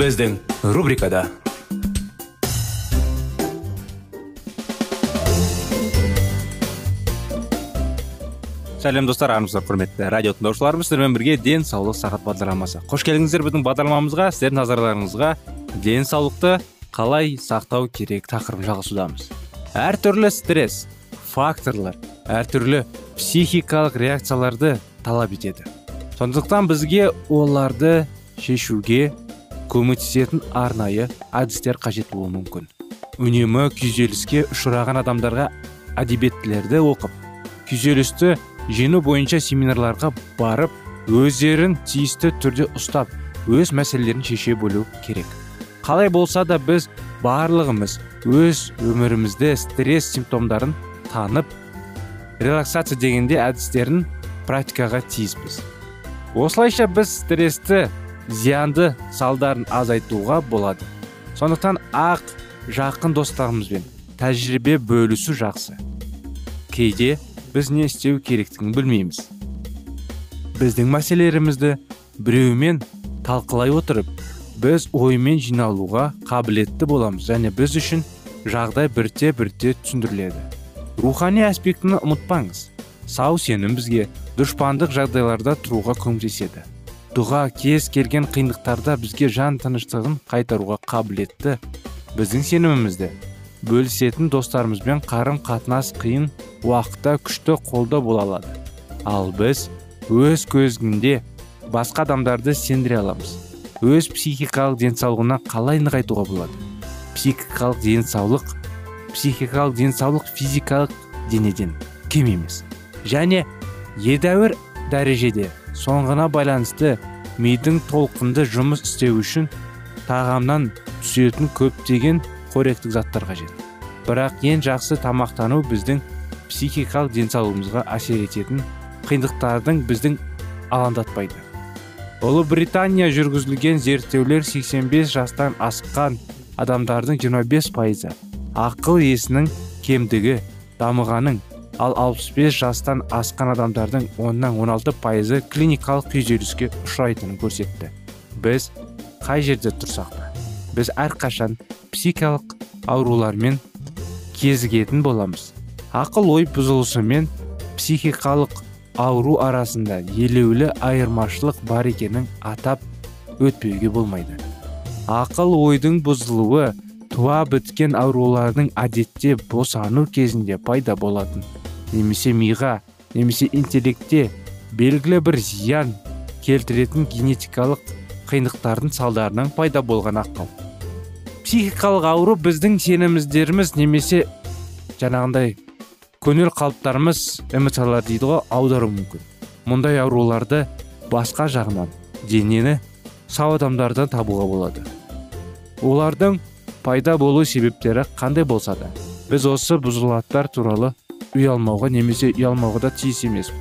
Біздің рубрикада сәлем достар армысыздар құрметті радио тыңдаушыларымыз сіздермен бірге денсаулық сағат бағдарламасы. Қош келдіңіздер біздің бағдарламамызға сіздердің назарларыңызға. Денсаулықты қалай сақтау керек тақырыбын жалғасудамыз әртүрлі стресс факторлар әртүрлі психикалық реакцияларды талап етеді. Сондықтан бізге оларды шешуге көмектесетін арнайы әдістер қажет болуы мүмкін. Үнемі күйзеліске ұшыраған адамдарға әдебиеттілерді оқып күйзелісті жеңу бойынша семинарларға барып өздерін тиісті түрде ұстап өз мәселелерін шеше білу керек. Қалай болса да біз барлығымыз өз өмірімізде стресс симптомдарын танып релаксация дегенде әдістерін практикаға тиіспіз. Осылайша біз стрессті зиянды салдарын азайтуға болады. Сондықтан ақ жақын достарымызбен тәжірибе бөлісу жақсы. Кейде біз не істеу керектігін білмейміз. Біздің мәселелерімізді біреумен талқылай отырып біз оймен жиналуға қабілетті боламыз және біз үшін жағдай бірте бірте түсіндіріледі. Рухани аспектіні ұмытпаңыз. Сау сенім бізге дұшпандық жағдайларда тұруға көмектеседі. Дұға кез келген қиындықтарда бізге жан тыныштығын қайтаруға қабілетті. Біздің сенімімізді бөлісетін достарымызбен қарым қатынас қиын уақытта күшті қолда бола алады. Ал біз өз көзінде басқа адамдарды сендіре аламыз. Өз психикалық денсаулығына қалай нығайтуға болады? Психикалық денсаулық психикалық денсаулық физикалық денеден кем емес. Және едәуір дәрежеде соңғына байланысты мидың толқынды жұмыс істеу үшін тағамнан түсетін көптеген қоректік заттар қажет. Бірақ ең жақсы тамақтану біздің психикалық денсаулығымызға әсер ететін қиындықтардың біздің алаңдатпайды. Ұлыбритания жүргізілген зерттеулер 85 жастан асқан адамдардың 25 пайызы ақыл есінің кемдігі дамығанын ал 65 жастан асқан адамдардың оннан 16 пайызы клиникалық күйзеліске ұшырайтынын көрсетті. Біз қай жерде тұрсақ та біз әрқашан психикалық аурулармен кезігетін боламыз. Ақыл ой бұзылысы мен психикалық ауру арасында елеулі айырмашылық бар екенін атап өтпеуге болмайды. Ақыл ойдың бұзылуы туа біткен аурулардың әдетте босану кезінде пайда болатын. Немесе миға немесе интеллектте белгілі бір зиян келтіретін генетикалық қиындықтардың салдарынан пайда болған ақау психикалық ауру біздің сеніміздеріміз немесе жаңағындай көңіл қалыптарымыз эмоциялар дейді ғой аудару мүмкін. Мұндай ауруларды басқа жағынан денені сау адамдардан табуға болады. Олардың пайда болу себептері қандай болса да біз осы бұзылаттар туралы ұялмауға немесе ұялмауға да тиіс емес.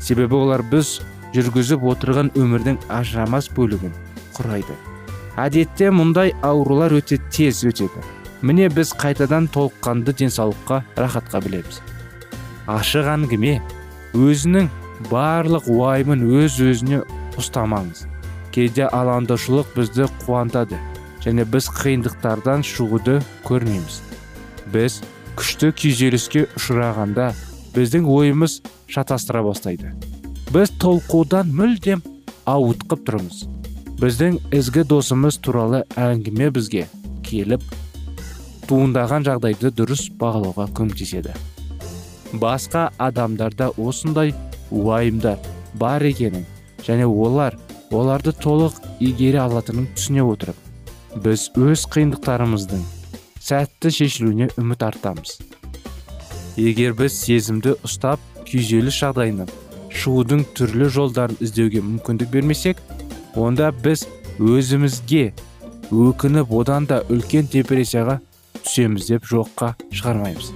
Себебі олар біз жүргізіп отырған өмірдің ажырамас бөлігін құрайды. Әдетте мұндай аурулар өте тез өтеді. Міне біз қайтадан толыққанды денсаулыққа рахатқа білеміз. Ашық әңгіме. Өзінің барлық уайымын өз өзіне ұстамаңыз. Кейде алаңдаушылық бізді қуантады және біз қиындықтардан шығуды көрмейміз. Біз күшті күйзеліске ұшырағанда біздің ойымыз шатастыра бастайды. Біз толқудан мүлдем ауытқып тұрмыз. Біздің ізгі досымыз туралы әңгіме бізге келіп туындаған жағдайды дұрыс бағалауға көмектеседі. Басқа адамдарда осындай уайымдар бар екенін және олар оларды толық игере алатынын түсіне отырып біз өз қиындықтарымыздың сәтті шешілуіне үміт артамыз. Егер біз сезімді ұстап күйзеліс жағдайынан шығудың түрлі жолдарын іздеуге мүмкіндік бермесек онда біз өзімізге өкініп одан да үлкен депрессияға түсеміз деп жоққа шығармаймыз.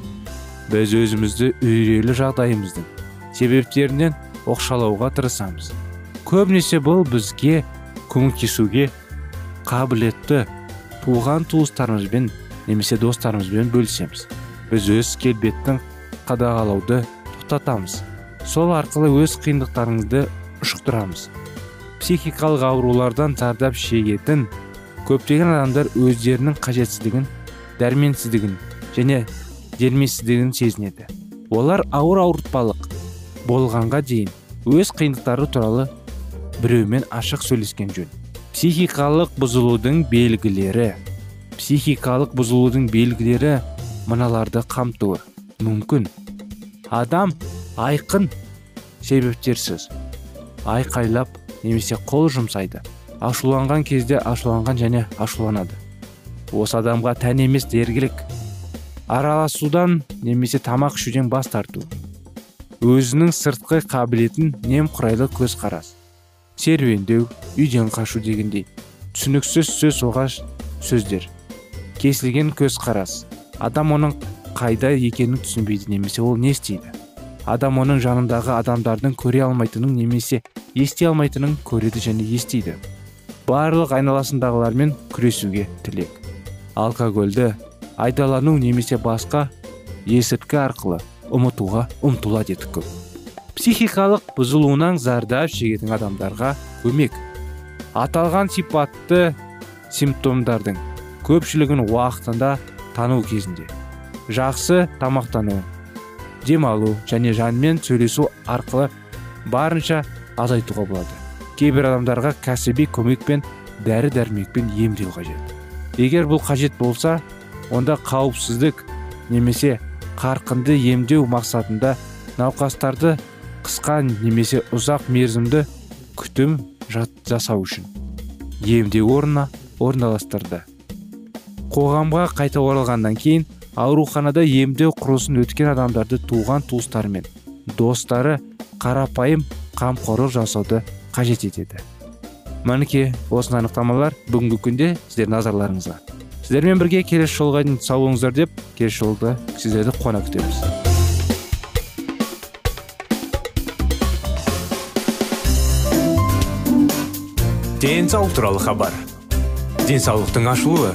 Біз өзімізді үрейлі жағдайымыздың себептерінен оқшалауға тырысамыз. Көбінесе бұл бізге көмектесуге қабілетті туған туыстарымызбен немесе достарымызбен бөлісеміз. Біз өз келбеттің қадағалауды тоқтатамыз. Сол арқылы өз қиындықтарыңызды ұшықтырамыз. Психикалық аурулардан зардап шегетін көптеген адамдар өздерінің қажетсіздігін дәрменсіздігін және дерменсіздігін сезінеді. Олар ауыр ауыртпалық болғанға дейін өз қиындықтары туралы біреумен ашық сөйлескен жөн. Психикалық бұзылудың белгілері. Психикалық бұзылудың белгілері мыналарды қамтуы мүмкін. Адам айқын себептерсіз. Айқайлап немесе қол жұмсайды. Ашуланған кезде ашуланған және ашуланады. Осы адамға тән емес дергілік. Араласудан немесе тамақ ішуден бас тарту. Өзінің сыртқы қабілетін немқұрайлы көзқарас. Серуендеу үйден қашу дегендей. Түсініксіз сөз оғаш сөздер. Кесілген көзқарас адам оның қайда екенін түсінбейді немесе ол не істейді. Адам оның жанындағы адамдардың көре алмайтынын немесе ести алмайтынын көреді және естиді. Барлық айналасындағылармен күресуге тілек. Алкогольді айдалану немесе басқа есірткі арқылы ұмытуға ұмтыла дедік көп. Психикалық бұзылуынан зардап шегетін адамдарға көмек. Аталған сипатты симптомдардың көпшілігін уақытында тану кезінде. Жақсы тамақтану демалу және жанмен сөйлесу арқылы барынша азайтуға болады. Кейбір адамдарға кәсіби көмекпен дәрі дәрмекпен емдеу қажет. Егер бұл қажет болса онда қауіпсіздік немесе қарқынды емдеу мақсатында науқастарды қысқа немесе ұзақ мерзімді күтім жасау үшін емдеу орнына орналастырды. Қоғамға қайта оралғаннан кейін ауруханада емдеу құрылысын өткен адамдарды туған туыстары мен достары қарапайым қамқорлық жасауды қажет етеді. Мінекей осы анықтамалар бүгінгі күнде сіздер назарларыңызға. Сіздермен бірге келесі жолға дейін сау болыңыздар деп келесі жолда сіздерді қуана күтеміз. Денсаулық туралы хабар. Денсаулықтың ашылуы.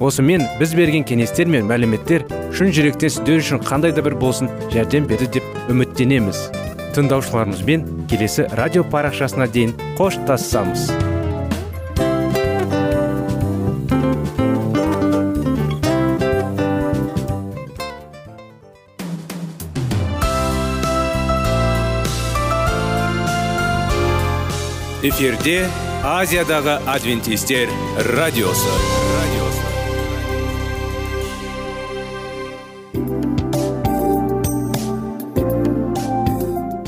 Осымен біз берген кеңестер мен мәліметтер шын жүректен сіздер үшін қандай да бір болсын жәрдем берді деп үміттенеміз. Тыңдаушыларымызбен келесі радио парақшасына дейін қоштассамыз эфирде азиядағы адвентистер радиосы.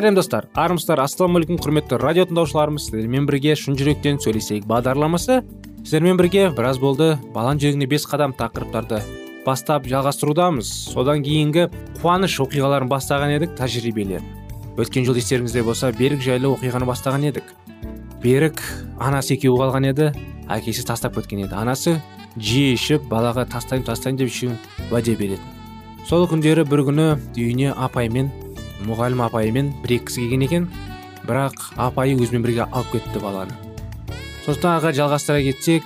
Сәлем достар. Армысыздар ассалаумағалейкум құрметті радио тыңдаушыларымыз. Сіздермен бірге шын жүректен сөйлесейік бағдарламасы. Сіздермен бірге біраз болды балан жүрегіне бес қадам тақырыптарды бастап жалғастырудамыз. Содан кейінгі қуаныш оқиғаларын бастаған едік тәжірибелер. Өткен жыл естеріңізде болса берік жайлы оқиғаны бастаған едік. Берік анасы екеуі қалған еді әкесі тастап кеткен еді. Анасы жиі ішіп балаға тастаймын тастаймын деп ішуін уәде беретін. Сол күндері бір күні үйіне апаймен мұғалім апайымен бір екі кісі келген екен. Бірақ апайы өзімен бірге алып кетті баланы. Сосын аға жалғастыра кетсек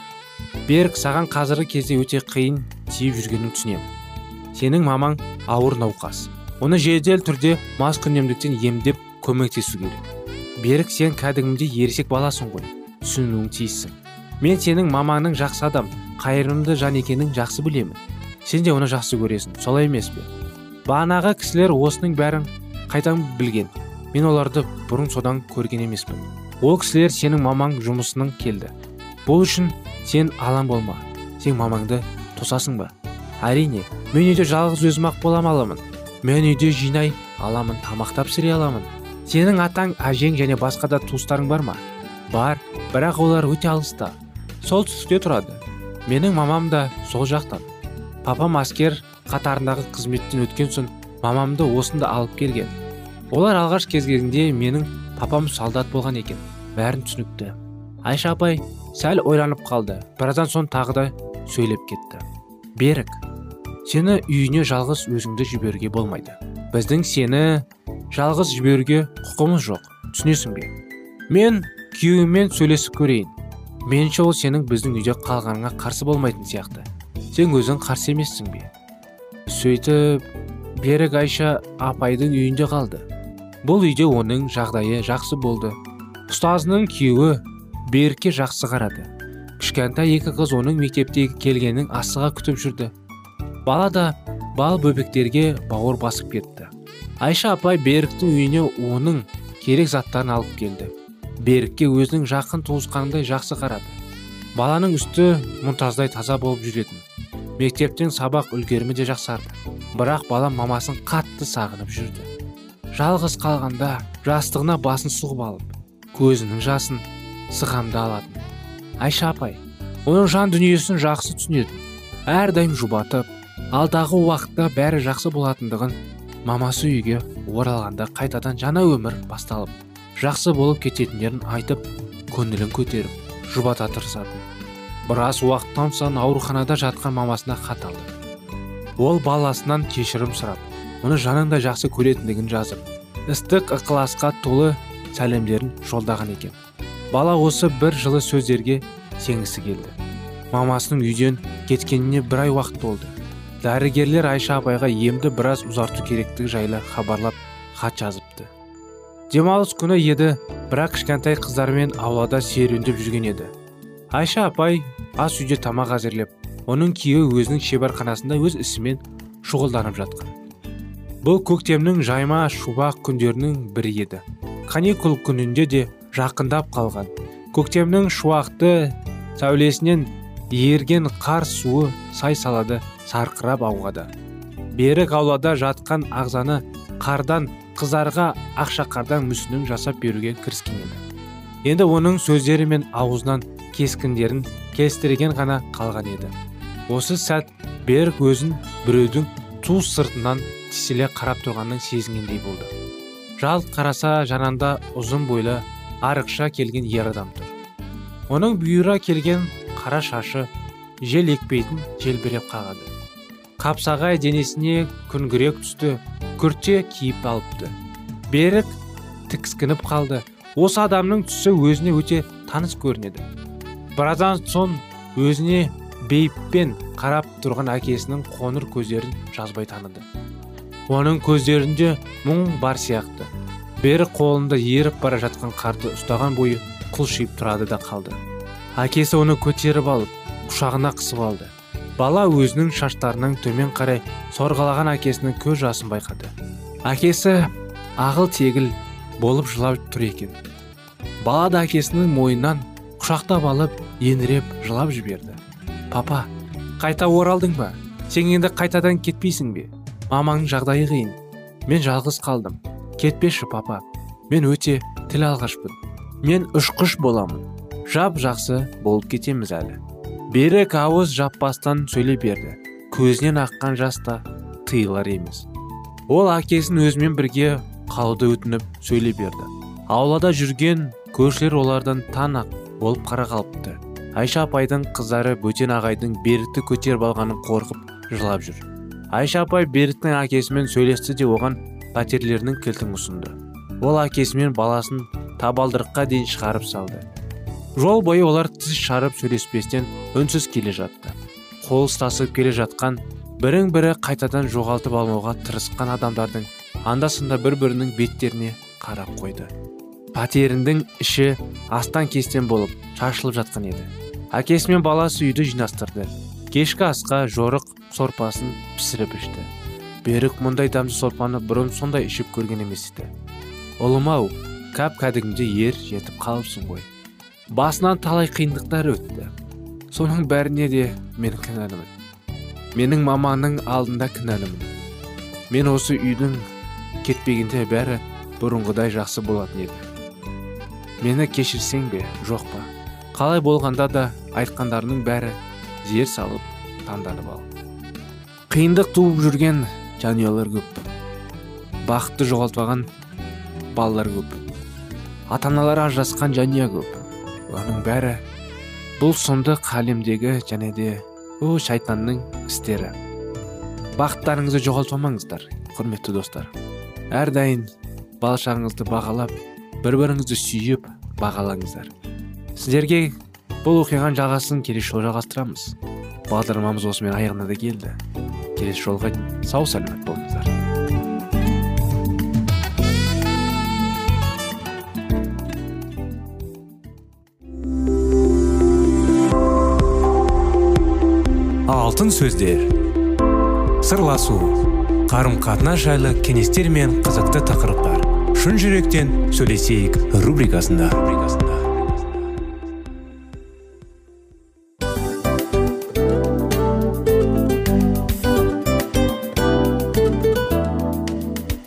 берік саған қазіргі кезде өте қиын тиіп жүргенін түсінемін. Сенің мамаң ауыр науқас. Оны жедел түрде маскүнемдіктен емдеп көмектесу керек. Берік сен кәдімгідей ересек баласың ғой. Түсінуің тиіссің. Мен сенің мамаңның жақсы адам қайырымды жан екенін жақсы білемін. Сен де оны жақсы көресің. Солай емес пе? Бағанағы кісілер осының бәрін қайдан білген? Мен оларды бұрын содан көрген емеспін. Ол кісілер сенің мамаң жұмысының келді. Бұл үшін сен алаң болма. Сен мамаңды тосасың ба? Әрине мен үйде жалғыз өзім ақ бола аламын мен үйде жинай аламын тамақ тапсыра аламын. Сенің атаң әжең және басқа да туыстарың бар ма? Бар бірақ олар өте алыста. Солтүстікте тұрады. Менің мамам да сол жақтан папам аскер қатарындағы қызметтен өткен соң мамамды осында алып келген. Олар алғаш кезгенде менің папам солдат болған екен бәрін түсінікті. Айша апай сәл ойланып қалды біраздан соң тағы да сөйлеп кетті. Берік сені үйіне жалғыз өзіңді жіберуге болмайды. Біздің сені жалғыз жіберуге құқымыз жоқ түсінесің бе? Мен күйеуіммен сөйлесіп көрейін. Меніңше ол сенің біздің үйде қалғаныңа қарсы болмайтын сияқты. Сен өзің қарсы емессің бе? Сөйтіп берік айша апайдың үйінде қалды. Бұл үйде оның жағдайы жақсы болды. Ұстазының күйеуі берікке жақсы қарады. Кішкентай екі қыз оның мектептегі келгенін асыға күтіп жүрді. Бала да бал бөбектерге бауыр басып кетті. Айша апай беріктің үйіне оның керек заттарын алып келді. Берікке өзінің жақын туысқанындай жақсы қарады. Баланың үсті мұнтаздай таза болып жүретін. Мектептен сабақ үлгерімі де жақсарды. Бірақ бала мамасын қатты сағынып жүрді. Жалғыз қалғанда жастығына басын сұғып алып көзінің жасын сығамда алатын. Айша апай оның жан дүниесін жақсы түсінетін әрдайым жұбатып алдағы уақытта бәрі жақсы болатындығын мамасы үйге оралғанда қайтадан жаңа өмір басталып жақсы болып кететіндерін айтып көңілін көтеріп жұбата тырысатын. Біраз уақыттан соң ауруханада жатқан мамасына хат алды. Ол баласынан кешірім сұрап оны жанында жақсы көретіндігін жазып ыстық ықыласқа толы сәлемдерін жолдаған екен. Бала осы бір жылы сөздерге сенгісі келді. Мамасының үйден кеткеніне бір ай уақыт болды. Дәрігерлер айша апайға емді біраз ұзарту керектігі жайлы хабарлап хат жазыпты. Демалыс күні еді бірақ кішкентай қыздармен аулада серуендеп жүрген еді. Айша апай ас үйде тамақ әзірлеп оның күйеуі өзінің шеберханасында өз ісімен шұғылданып жатқан. Бұл көктемнің жайма шубақ күндерінің бірі еді. Каникул күнінде де жақындап қалған. Көктемнің шуақты сәулесінен ерген қар суы сай салады сарқырап ауғада берік аулада жатқан ағзаны қардан қыздарға ақшақардан мүсінін жасап беруге кіріскен еді. Енді оның сөздері мен аузынан кескіндерін кестірген ғана қалған еді. Осы сәт берік өзін біреудің ту сыртынан тесіле қарап тұрғанын сезінгендей болды. Жалт қараса жанында ұзын бойлы арықша келген ер адам тұр. Оның бұйыра келген қара шашы жел екпейтін желбіреп қағады. Қапсағай денесіне күнгірек түсті күрте киіп алыпты. Берік тікскініп қалды. Осы адамның түсі өзіне өте таныс көрінеді. Біраздан соң өзіне бейіппен қарап тұрған әкесінің қоңыр көздерін жазбай таныды. Оның көздерінде мұң бар сияқты. Бері қолында еріп бара жатқан қарды ұстаған бойы құлшиып тұрады да қалды. Әкесі оны көтеріп алып құшағына қысып алды. Бала өзінің шаштарының төмен қарай сорғалаған әкесінің көз жасын байқады. Әкесі ағыл тегіл болып жылап тұр екен. Бала да әкесінің мойнынан құшақтап алып еңіреп жылап жіберді. Папа қайта оралдың ба? Сен енді қайтадан кетпейсің бе? Мамаңның жағдайы қиын. Мен жалғыз қалдым. Кетпеші папа. Мен өте тіл алғашпын. Мен ұшқыш боламын. Жап жақсы болып кетеміз әлі. Берік ауыз жаппастан сөйлей берді. Көзінен аққан жас та тыйылар емес. Ол әкесін өзімен бірге қалуды өтініп сөйлей берді. Аулада жүрген көршілер олардан таң ақ болып қара қалыпты. Айша апайдың қыздары бөтен ағайдың берікті көтеріп алғанын қорқып жылап жүр. Айша апай беріктің әкесімен сөйлесті де оған пәтерлерінің кілтін ұсынды. Ол әкесімен баласын табалдырыққа дейін шығарып салды. Жол бойы олар тіс шарып сөйлеспестен үнсіз келе жатты. Қол ұстасып келе жатқан бірін бірі қайтадан жоғалтып алмауға тырысқан адамдардың анда санда бір бірінің беттеріне қарап қойды. Пәтерінің іші астан кестен болып шашылып жатқан еді. Әкесі мен баласы үйді жинастырды. Кешкі асқа жорық сорпасын пісіріп ішті. Берік мұндай дәмді сорпаны бұрын сондай ішіп көрген емес еді. Ұлым ау кәп кәдімгідей ер жетіп қалыпсың ғой. Басынан талай қиындықтар өтті. Соның бәріне де мен кінәлімін. Менің маманың алдында кінәлімін. Мен осы үйдің кетпегенде бәрі бұрынғыдай жақсы болатын еді. Мені кешірсең бе жоқ па? Қалай болғанда да айтқандарының бәрі зер салып таңданып ал қиындық туып жүрген жанұялар көп. Бақытты жоғалтпаған балалар көп. Ата аналары ажырасқан жанұя көп. Оның бәрі бұл сұмдық әлемдегі және де о шайтанның істері. Бақыттарыңызды жоғалтпамаңыздар құрметті достар. Әрдайым бала шағыңызды бағалап бір біріңізді сүйіп бағалаңыздар. Сіздерге бұл оқиғаның жалғасын келесі жолы жалғастырамыз бағдарламамыз осымен аяғына да келді. Келесі жолға сау сәлемет болыңыздар. Алтын сөздер. Сырласу. Қарым қатынас жайлы кеңестер мен қызықты тақырыптар. Шын жүректен сөйлесейік рубрикасында.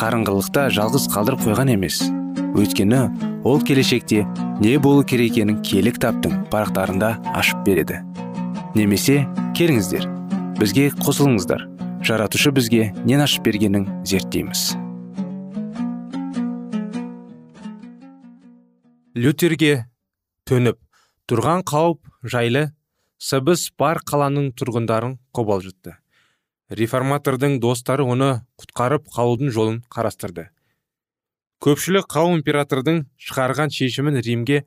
қарыңғылықта жалғыз қалдырып қойған емес. Өйткені ол келешекте не болу керек екенін кітаптың парақтарында ашып береді. Немесе келіңіздер бізге қосылыңыздар. Жаратушы бізге нен ашып бергенін зерттейміз. Лютерге төніп тұрған қауіп жайлы сыбыс бар қаланың тұрғындарын қобалжытты. Реформатордың достары оны құтқарып қалудың жолын қарастырды. Көпшілік қауым императордың шығарған шешімін римге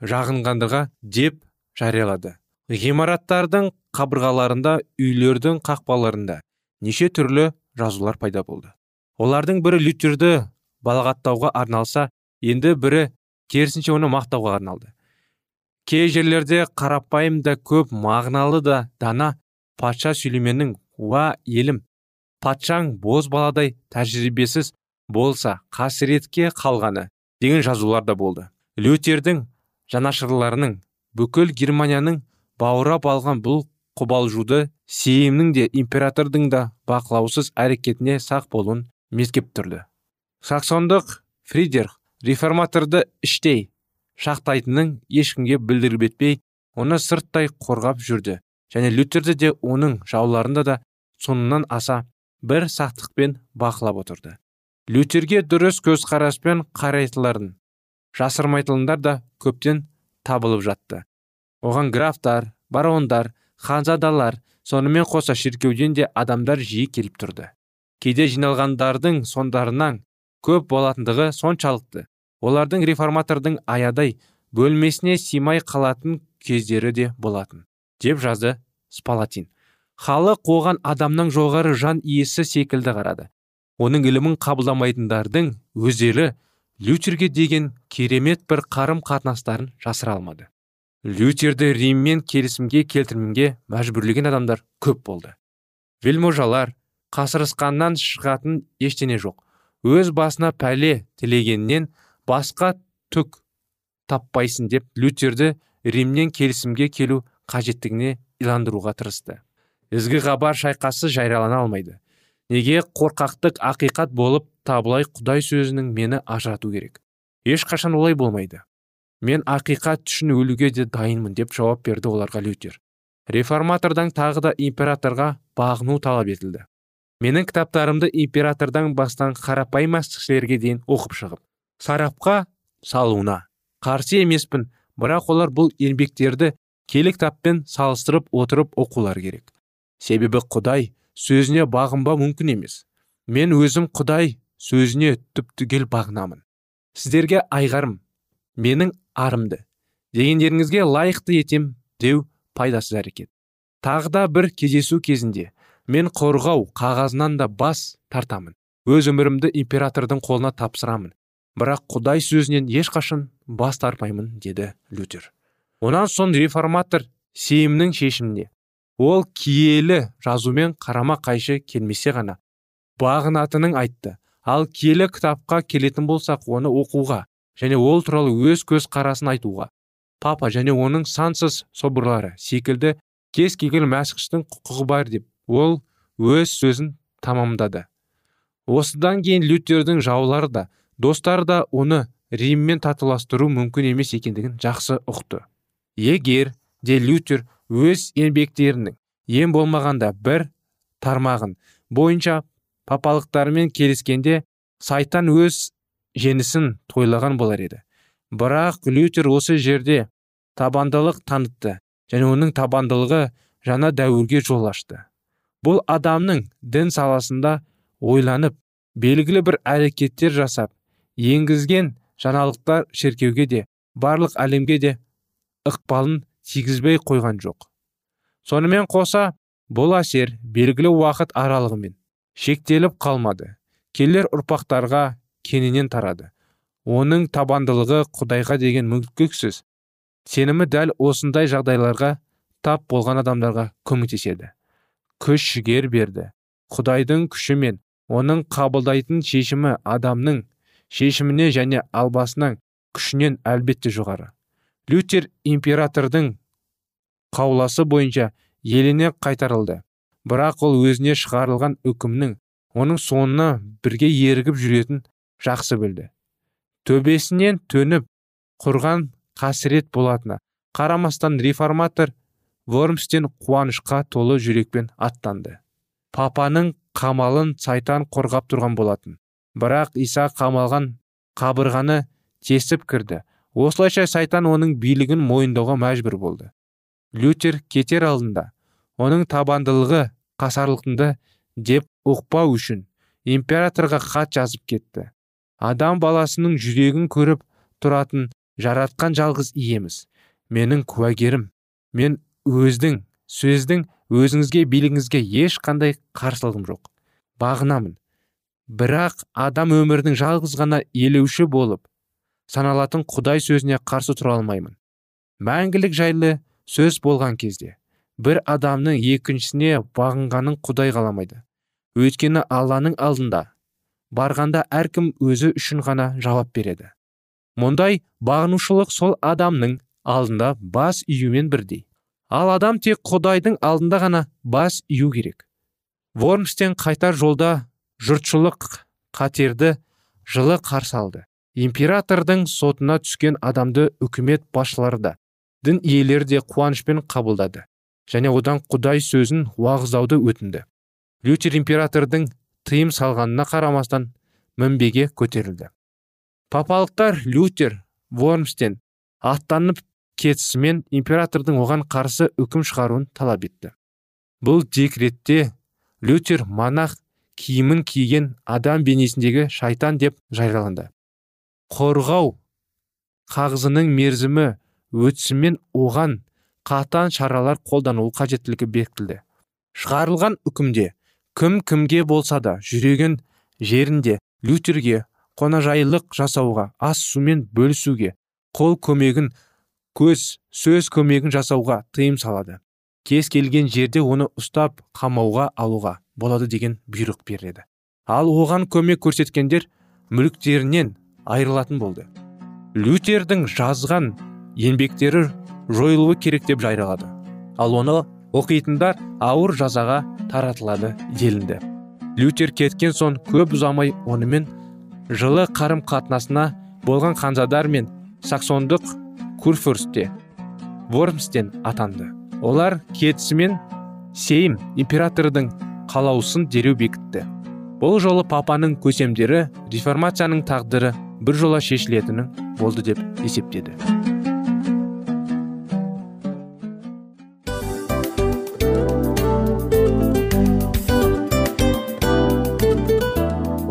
жағынғандыға деп жариялады. Ғимараттардың қабырғаларында үйлердің қақпаларында неше түрлі жазулар пайда болды. Олардың бірі лютерді балағаттауға арналса енді бірі керісінше оны мақтауға арналды. Кей жерлерде қарапайым да көп мағыналы да дана патша сүлейменнің уа елім. Патшаң боз баладай тәжірибесіз болса қасіретке қалғаны деген жазулар да болды. Лютердің жанашырларының бүкіл германияның баурап алған бұл қобалжуды сейімнің де императордың да бақылаусыз әрекетіне сақ болуын мескеп тұрды саксондық фридерх реформаторды іштей шақтайтынын ешкімге білдіріп етпей оны сырттай қорғап жүрді. Және лютерді де оның жауларында да соңынан аса бір сақтықпен бақылап отырды. Лютерге дұрыс көзқараспен қарайтыларын жасырмайтындар да көптен табылып жатты. Оған графтар барондар ханзадалар сонымен қоса шіркеуден де адамдар жиі келіп тұрды. Кейде жиналғандардың сондарынан көп болатындығы соншалықты. Олардың реформатордың аядай бөлмесіне симай қалатын кездері де болатын деп жазды спалатин. Халық оған адамның жоғары жан иесі секілді қарады. Оның ілімін қабылдамайтындардың өздері лютерге деген керемет бір қарым қатынастарын жасыра алмады. Лютерді риммен келісімге келтірмеге мәжбүрлеген адамдар көп болды. Вельможалар қасырысқаннан шығатын ештене жоқ. Өз басына пәле тілегеннен басқа түк таппайсын деп лютерді римнен келісімге келу қажеттігіне иландыруға тырысты. Ізгі хабар шайқасы жариялана алмайды. Неге қорқақтық ақиқат болып табылай құдай сөзінің мені ажырату керек? Ешқашан олай болмайды. Мен ақиқат үшін өлуге де дайынмын деп жауап берді оларға лютер. Реформатордан тағы да императорға бағыну талап етілді. Менің кітаптарымды императордан бастан қарапайым мәстікшілерге дейін оқып шығып сарапқа салуына қарсы емеспін. Бірақ олар бұл еңбектерді келі кітаппен салыстырып отырып оқулар керек. Себебі құдай сөзіне бағынба мүмкін емес. Мен өзім құдай сөзіне түп түгел бағынамын. Сіздерге айғарым менің арымды дегендеріңізге лайықты етем деу пайдасыз әрекет. Тағы да бір кездесу кезінде мен қорғау қағазынан да бас тартамын. Өз өмірімді императордың қолына тапсырамын. Бірақ құдай сөзінен ешқашан бас тартпаймын деді лютер. Онан соң реформатор сейімнің шешіміне ол киелі жазумен қарама қайшы келмесе ғана бағынатынын айтты. Ал киелі кітапқа келетін болсақ оны оқуға және ол туралы өз көз қарасын айтуға папа және оның сансыз соборлары секілді кез келген мәсіхтің құқығы бар деп ол өз сөзін тамамдады. Осыдан кейін лютердің жаулары да достары да оны риммен татуластыру мүмкін емес екендігін жақсы ұқты. Егер де лютер өз еңбектерінің ең болмағанда бір тармағын бойынша папалықтармен келіскенде сайтан өз жеңісін тойлаған болар еді. Бірақ лютер осы жерде табандылық танытты және оның табандылығы жаңа дәуірге жол ашты. Бұл адамның дін саласында ойланып белгілі бір әрекеттер жасап енгізген жаңалықтар шіркеуге де барлық әлемге де ықпалын тигізбей қойған жоқ. Сонымен қоса бұл әсер белгілі уақыт аралығымен шектеліп қалмады. Келер ұрпақтарға кеңінен тарады. Оның табандылығы құдайға деген мүмкінсіз сенімі дәл осындай жағдайларға тап болған адамдарға көмектеседі. Күш жігер берді. Құдайдың күші мен оның қабылдайтын шешімі адамның шешіміне және албасының күшінен әлбетте жоғары. Лютер императордың қауласы бойынша еліне қайтарылды. Бірақ ол өзіне шығарылған үкімнің оның соңына бірге ерігіп жүретін жақсы білді. Төбесінен төніп құрған қасірет болатына қарамастан реформатор вормстен қуанышқа толы жүрекпен аттанды. Папаның қамалын сайтан қорғап тұрған болатын. Бірақ иса қамалған қабырғаны тесіп кірді. Осылайша сайтан оның билігін мойындауға мәжбүр болды. Лютер кетер алдында оның табандылығы қасарлықынды деп ұқпау үшін императорға хат жазып кетті. Адам баласының жүрегін көріп тұратын жаратқан жалғыз иеміз. Менің куәгерім. Мен өздің сөздің өзіңізге билігіңізге ешқандай қарсылығым жоқ. Бағынамын. Бірақ адам өмірдің жалғыз ғана елеуші болып саналатын құдай сөзіне қарсы тұра алмаймын. Мәңгілік жайлы сөз болған кезде бір адамның екіншісіне бағынғанын құдай қаламайды. Өйткені алланың алдында барғанда әркім өзі үшін ғана жауап береді. Мұндай бағынушылық сол адамның алдында бас июмен бірдей. Ал адам тек құдайдың алдында ғана бас ию керек. Вормстен қайтар жолда жұртшылық қатерді жылы қарсы алды. Императордың сотына түскен адамды үкімет басшылары да дін иелері де қуанышпен қабылдады. Және одан құдай сөзін уағыздауды өтінді. Лютер императордың тыйым салғанына қарамастан мінбеге көтерілді. Папалықтар лютер вормстен аттанып кетісімен императордың оған қарсы үкім шығаруын талап етті. Бұл декретте лютер монах киімін киген адам бейнесіндегі шайтан деп жарияланды. Қорғау қағызының мерзімі өтісімен оған қатаң шаралар қолданылу қажеттілігі бекітілді. Шығарылған үкімде кім кімге болса да жүреген жерінде лютерге қонажайлық жасауға ас сумен бөлісуге қол көмегін көз сөз көмегін жасауға тыйым салады. Кез келген жерде оны ұстап қамауға алуға болады деген бұйрық береді ал оған көмек көрсеткендер мүліктерінен айырылатын болды. Лютердің жазған еңбектері жойылуы керек деп жариялады ал оны оқитындар ауыр жазаға таратылады делінді. Лютер кеткен соң көп ұзамай онымен жылы қарым қатынасына болған ханзадар мен саксондық курфюрсте вормстен атанды. Олар кетісімен сейм императордың қалаусын дереу бекітті. Бұл жолы папаның көсемдері реформацияның тағдыры бір жола шешілетіні болды деп есептеді